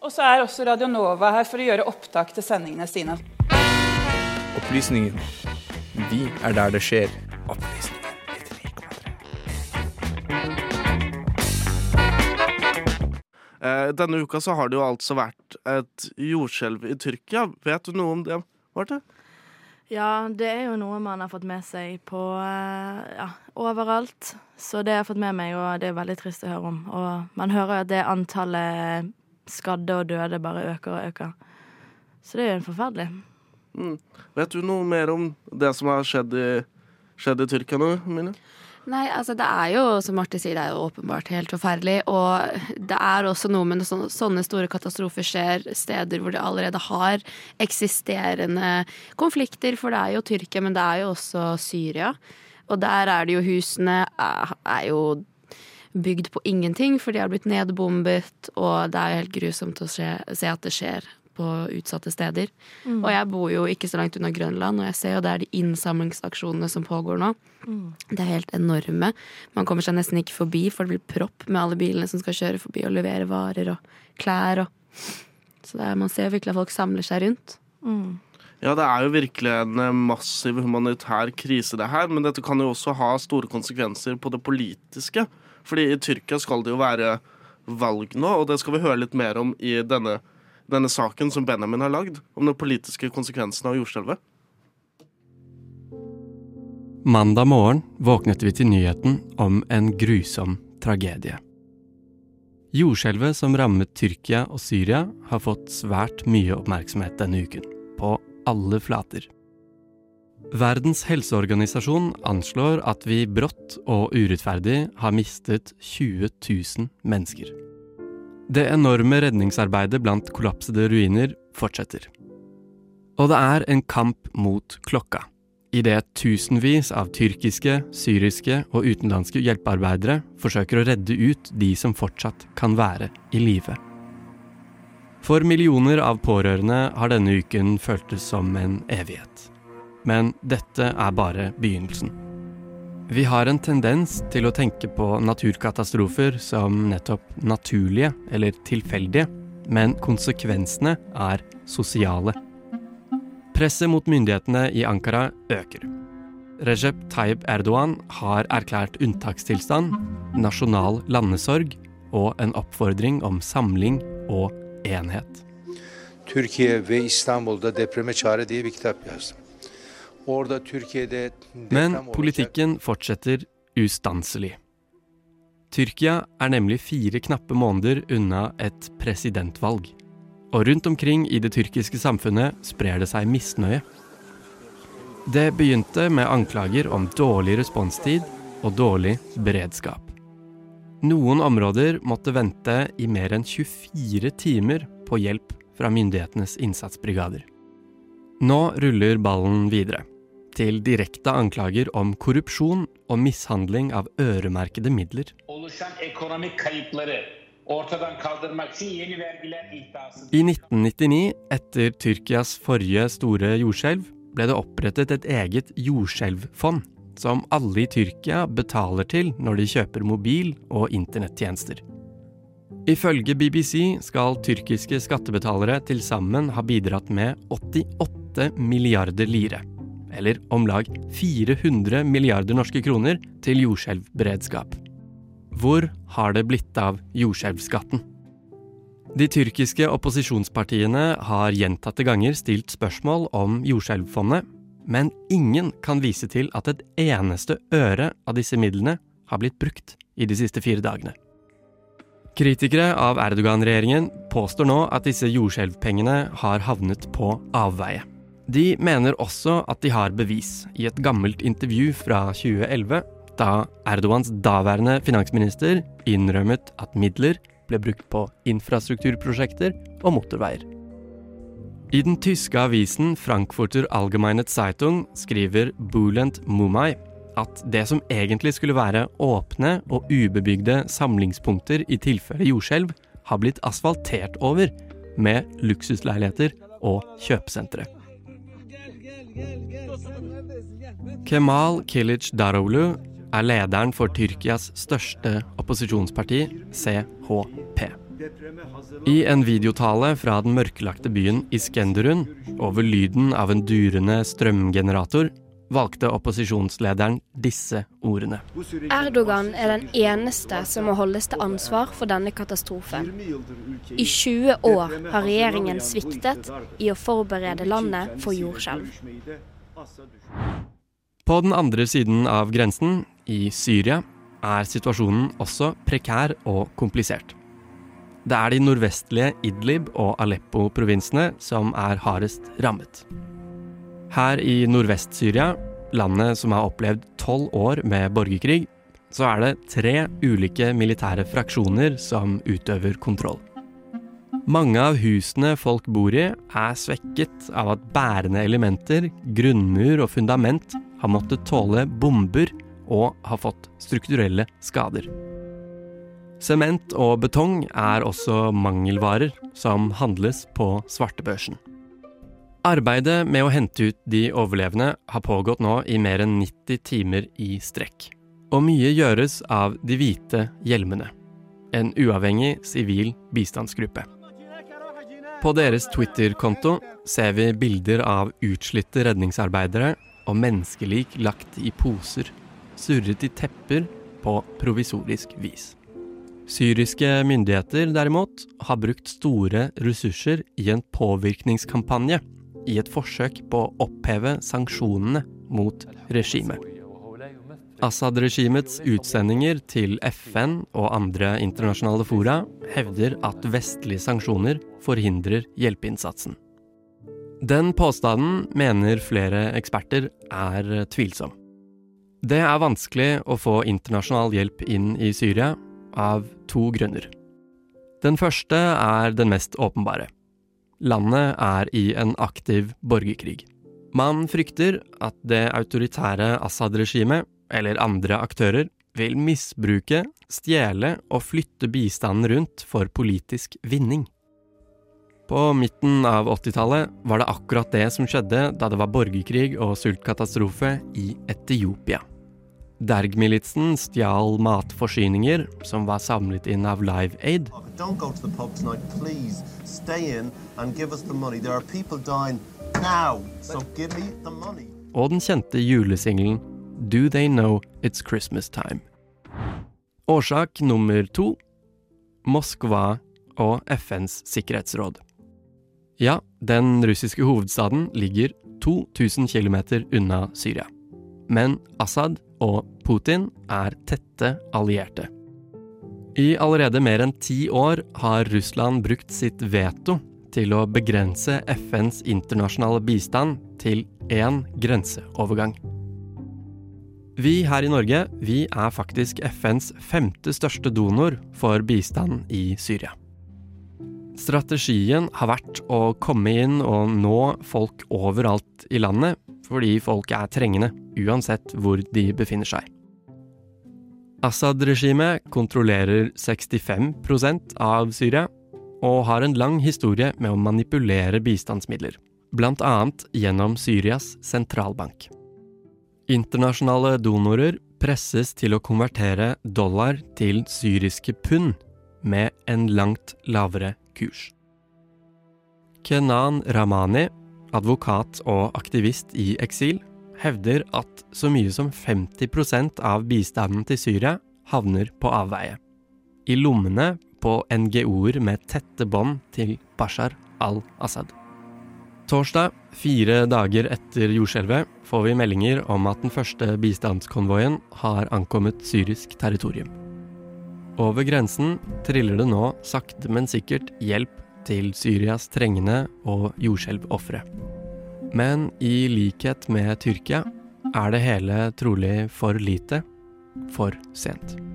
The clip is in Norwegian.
Og så er også Radio Nova her for å gjøre opptak til sendingene sine. Opplysningen. Vi er der det skjer. Opplysningen 99,3. Eh, denne uka så har det jo altså vært et jordskjelv i Tyrkia. Vet du noe om det, Marte? Ja, det er jo noe man har fått med seg på eh, ja, overalt. Så det har jeg fått med meg, og det er veldig trist å høre om. Og man hører jo at det antallet skadde og døde bare øker og øker. Så det er jo forferdelig. Mm. Vet du noe mer om det som har skjedd i, skjedd i Tyrkia nå, Mine? Nei, altså det er jo, som Marte sier, det er jo åpenbart helt forferdelig. Og det er også noe med når sånne store katastrofer skjer steder hvor det allerede har eksisterende konflikter. For det er jo Tyrkia, men det er jo også Syria. Og der er det jo husene er, er jo bygd på ingenting, for de har blitt nedbombet, og det er jo helt grusomt å se, se at det skjer på utsatte steder. Mm. Og jeg bor jo ikke så langt unna Grønland, og jeg ser jo det er de innsamlingsaksjonene som pågår nå. Mm. Det er helt enorme. Man kommer seg nesten ikke forbi, for det blir propp med alle bilene som skal kjøre forbi og levere varer og klær og Så er, man ser virkelig at folk samler seg rundt. Mm. Ja, det er jo virkelig en eh, massiv humanitær krise, det her. Men dette kan jo også ha store konsekvenser på det politiske. Fordi i Tyrkia skal det jo være valg nå, og det skal vi høre litt mer om i denne denne saken som Benjamin har lagd, om den politiske konsekvensen av jordskjelvet? Mandag morgen våknet vi til nyheten om en grusom tragedie. Jordskjelvet som rammet Tyrkia og Syria, har fått svært mye oppmerksomhet denne uken, på alle flater. Verdens helseorganisasjon anslår at vi brått og urettferdig har mistet 20 000 mennesker. Det enorme redningsarbeidet blant kollapsede ruiner fortsetter. Og det er en kamp mot klokka, idet tusenvis av tyrkiske, syriske og utenlandske hjelpearbeidere forsøker å redde ut de som fortsatt kan være i live. For millioner av pårørende har denne uken føltes som en evighet. Men dette er bare begynnelsen. Vi har en tendens til å tenke på naturkatastrofer som nettopp naturlige eller tilfeldige, men konsekvensene er sosiale. Presset mot myndighetene i Ankara øker. Recep Tayyip Erdogan har erklært unntakstilstand, nasjonal landesorg og en oppfordring om samling og enhet. Türkiye ve İstanbul'da depreme çare diye bir kitap yazdım. Men politikken fortsetter ustanselig. Tyrkia er nemlig fire knappe måneder unna et presidentvalg. Og rundt omkring i det tyrkiske samfunnet sprer det seg misnøye. Det begynte med anklager om dårlig responstid og dårlig beredskap. Noen områder måtte vente i mer enn 24 timer på hjelp fra myndighetenes innsatsbrigader. Nå ruller ballen videre, til direkte anklager om korrupsjon og mishandling av øremerkede midler. I 1999, etter Tyrkias forrige store jordskjelv, ble det opprettet et eget jordskjelvfond, som alle i Tyrkia betaler til når de kjøper mobil- og internettjenester. Ifølge BBC skal tyrkiske skattebetalere til sammen ha bidratt med 88 milliarder lire, eller om lag 400 milliarder norske kroner, til jordskjelvberedskap. Hvor har det blitt av jordskjelvskatten? De tyrkiske opposisjonspartiene har gjentatte ganger stilt spørsmål om jordskjelvfondet, men ingen kan vise til at et eneste øre av disse midlene har blitt brukt i de siste fire dagene. Kritikere av Erdogan-regjeringen påstår nå at disse jordskjelvpengene har havnet på avveie. De mener også at de har bevis, i et gammelt intervju fra 2011, da Erdogans daværende finansminister innrømmet at midler ble brukt på infrastrukturprosjekter og motorveier. I den tyske avisen Frankfurter Allgemeine Zeitung skriver Bulent Mumay at det som egentlig skulle være åpne og ubebygde samlingspunkter i tilfelle jordskjelv, har blitt asfaltert over med luksusleiligheter og kjøpesentre. Kemal Kilic Daroglu er lederen for Tyrkias største opposisjonsparti, CHP. I en videotale fra den mørkelagte byen Iskenderun, over lyden av en durende strømgenerator, valgte opposisjonslederen disse ordene. Erdogan er den eneste som må holdes til ansvar for denne katastrofen. I 20 år har regjeringen sviktet i å forberede landet for jordskjelv. På den andre siden av grensen, i Syria, er situasjonen også prekær og komplisert. Det er de nordvestlige Idlib og Aleppo-provinsene som er hardest rammet. Her i Nordvest-Syria, landet som har opplevd tolv år med borgerkrig, så er det tre ulike militære fraksjoner som utøver kontroll. Mange av husene folk bor i, er svekket av at bærende elementer, grunnmur og fundament har måttet tåle bomber og har fått strukturelle skader. Sement og betong er også mangelvarer som handles på svartebørsen. Arbeidet med å hente ut de overlevende har pågått nå i mer enn 90 timer i strekk. Og mye gjøres av De hvite hjelmene, en uavhengig sivil bistandsgruppe. På deres Twitter-konto ser vi bilder av utslitte redningsarbeidere og menneskelik lagt i poser, surret i tepper på provisorisk vis. Syriske myndigheter derimot har brukt store ressurser i en påvirkningskampanje i et forsøk på å oppheve sanksjonene mot regimet. Assad-regimets utsendinger til FN og andre internasjonale fora hevder at vestlige sanksjoner forhindrer hjelpeinnsatsen. Den påstanden mener flere eksperter er tvilsom. Det er vanskelig å få internasjonal hjelp inn i Syria av to grunner. Den første er den mest åpenbare. Landet er i en aktiv borgerkrig. Man frykter at det autoritære Assad-regimet, eller andre aktører, vil misbruke, stjele og flytte bistanden rundt for politisk vinning. På midten av 80-tallet var det akkurat det som skjedde da det var borgerkrig og sultkatastrofe i Etiopia. Derg-militsen stjal matforsyninger som var samlet inn av Live Aid. Og den kjente julesingelen Do They Know It's Christmas Time. Årsak nummer to Moskva og FNs sikkerhetsråd. Ja, den russiske hovedstaden ligger 2000 km unna Syria. Men Assad og Putin er tette allierte. I allerede mer enn ti år har Russland brukt sitt veto til å begrense FNs internasjonale bistand til én grenseovergang. Vi her i Norge vi er faktisk FNs femte største donor for bistand i Syria. Strategien har vært å komme inn og nå folk overalt i landet fordi folket er trengende, uansett hvor de befinner seg. Assad-regimet kontrollerer 65% av Syria og har en lang historie med å manipulere bistandsmidler, annet gjennom Syrias sentralbank. Internasjonale donorer presses til å konvertere dollar til syriske pund med en langt lavere kurs. Kenan Ramani advokat og aktivist i eksil, hevder at så mye som 50% av bistanden til Syria havner på avveie. I lommene på NGO-er med tette bånd til Bashar al-Assad. Torsdag, fire dager etter jordskjelvet, får vi meldinger om at den første bistandskonvoien har ankommet syrisk territorium. Over grensen triller det nå sakte, men sikkert hjelp til Syrias trengende og jordskjelvofre. Men i likhet med Tyrkia er det hele trolig for lite, for sent.